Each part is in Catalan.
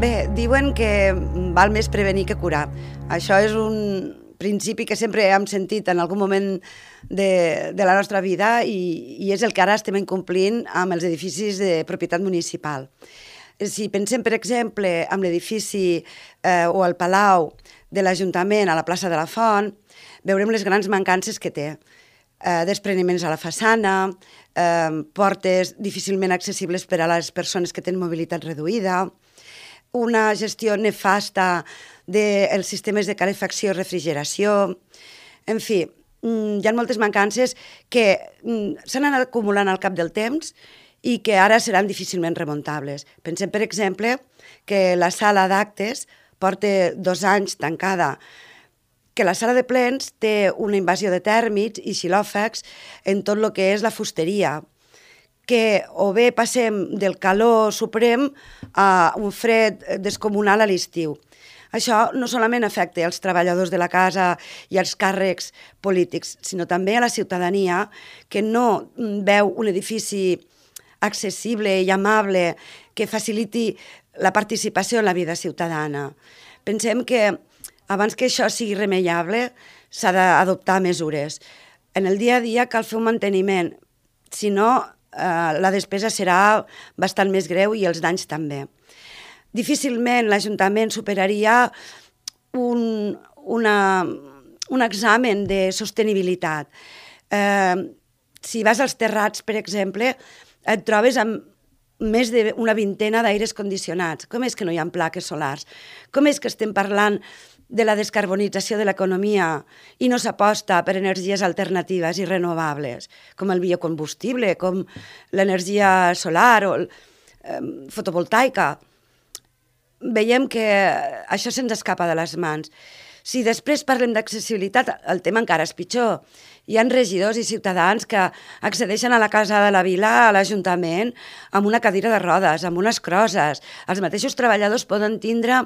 Bé, diuen que val més prevenir que curar. Això és un principi que sempre hem sentit en algun moment de, de la nostra vida i, i és el que ara estem incomplint amb els edificis de propietat municipal. Si pensem, per exemple, amb l'edifici eh, o el Palau de l'Ajuntament a la plaça de la Font, veurem les grans mancances que té. Eh, despreniments a la façana, eh, portes difícilment accessibles per a les persones que tenen mobilitat reduïda, una gestió nefasta dels sistemes de calefacció i refrigeració, en fi, mm, hi ha moltes mancances que mm, s'han anat acumulant al cap del temps i que ara seran difícilment remuntables. Pensem, per exemple, que la sala d'actes porta dos anys tancada, que la sala de plens té una invasió de tèrmits i xilòfegs en tot el que és la fusteria, que o bé passem del calor suprem a un fred descomunal a l'estiu. Això no solament afecta els treballadors de la casa i els càrrecs polítics, sinó també a la ciutadania que no veu un edifici accessible i amable que faciliti la participació en la vida ciutadana. Pensem que abans que això sigui remeiable s'ha d'adoptar mesures. En el dia a dia cal fer un manteniment, si no eh, la despesa serà bastant més greu i els danys també. Difícilment l'Ajuntament superaria un, una, un examen de sostenibilitat. Eh, si vas als terrats, per exemple, et trobes amb més d'una vintena d'aires condicionats. Com és que no hi ha plaques solars? Com és que estem parlant de la descarbonització de l'economia i no s'aposta per energies alternatives i renovables, com el biocombustible, com l'energia solar o eh, fotovoltaica. Veiem que això se'ns escapa de les mans. Si després parlem d'accessibilitat, el tema encara és pitjor. Hi han regidors i ciutadans que accedeixen a la Casa de la Vila, a l'Ajuntament, amb una cadira de rodes, amb unes crosses. Els mateixos treballadors poden tindre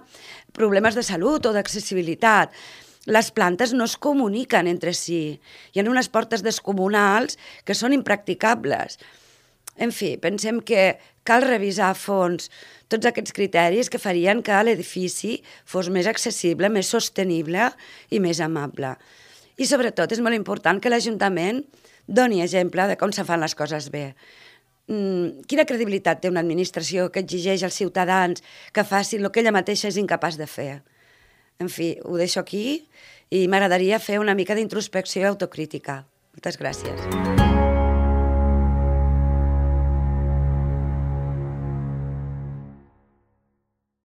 problemes de salut o d'accessibilitat. Les plantes no es comuniquen entre si. Hi ha unes portes descomunals que són impracticables. En fi, pensem que cal revisar a fons tots aquests criteris que farien que l'edifici fos més accessible, més sostenible i més amable. I sobretot és molt important que l'Ajuntament doni exemple de com se fan les coses bé. Mm, quina credibilitat té una administració que exigeix als ciutadans que facin el que ella mateixa és incapaç de fer? En fi, ho deixo aquí i m'agradaria fer una mica d'introspecció i autocrítica. Moltes gràcies.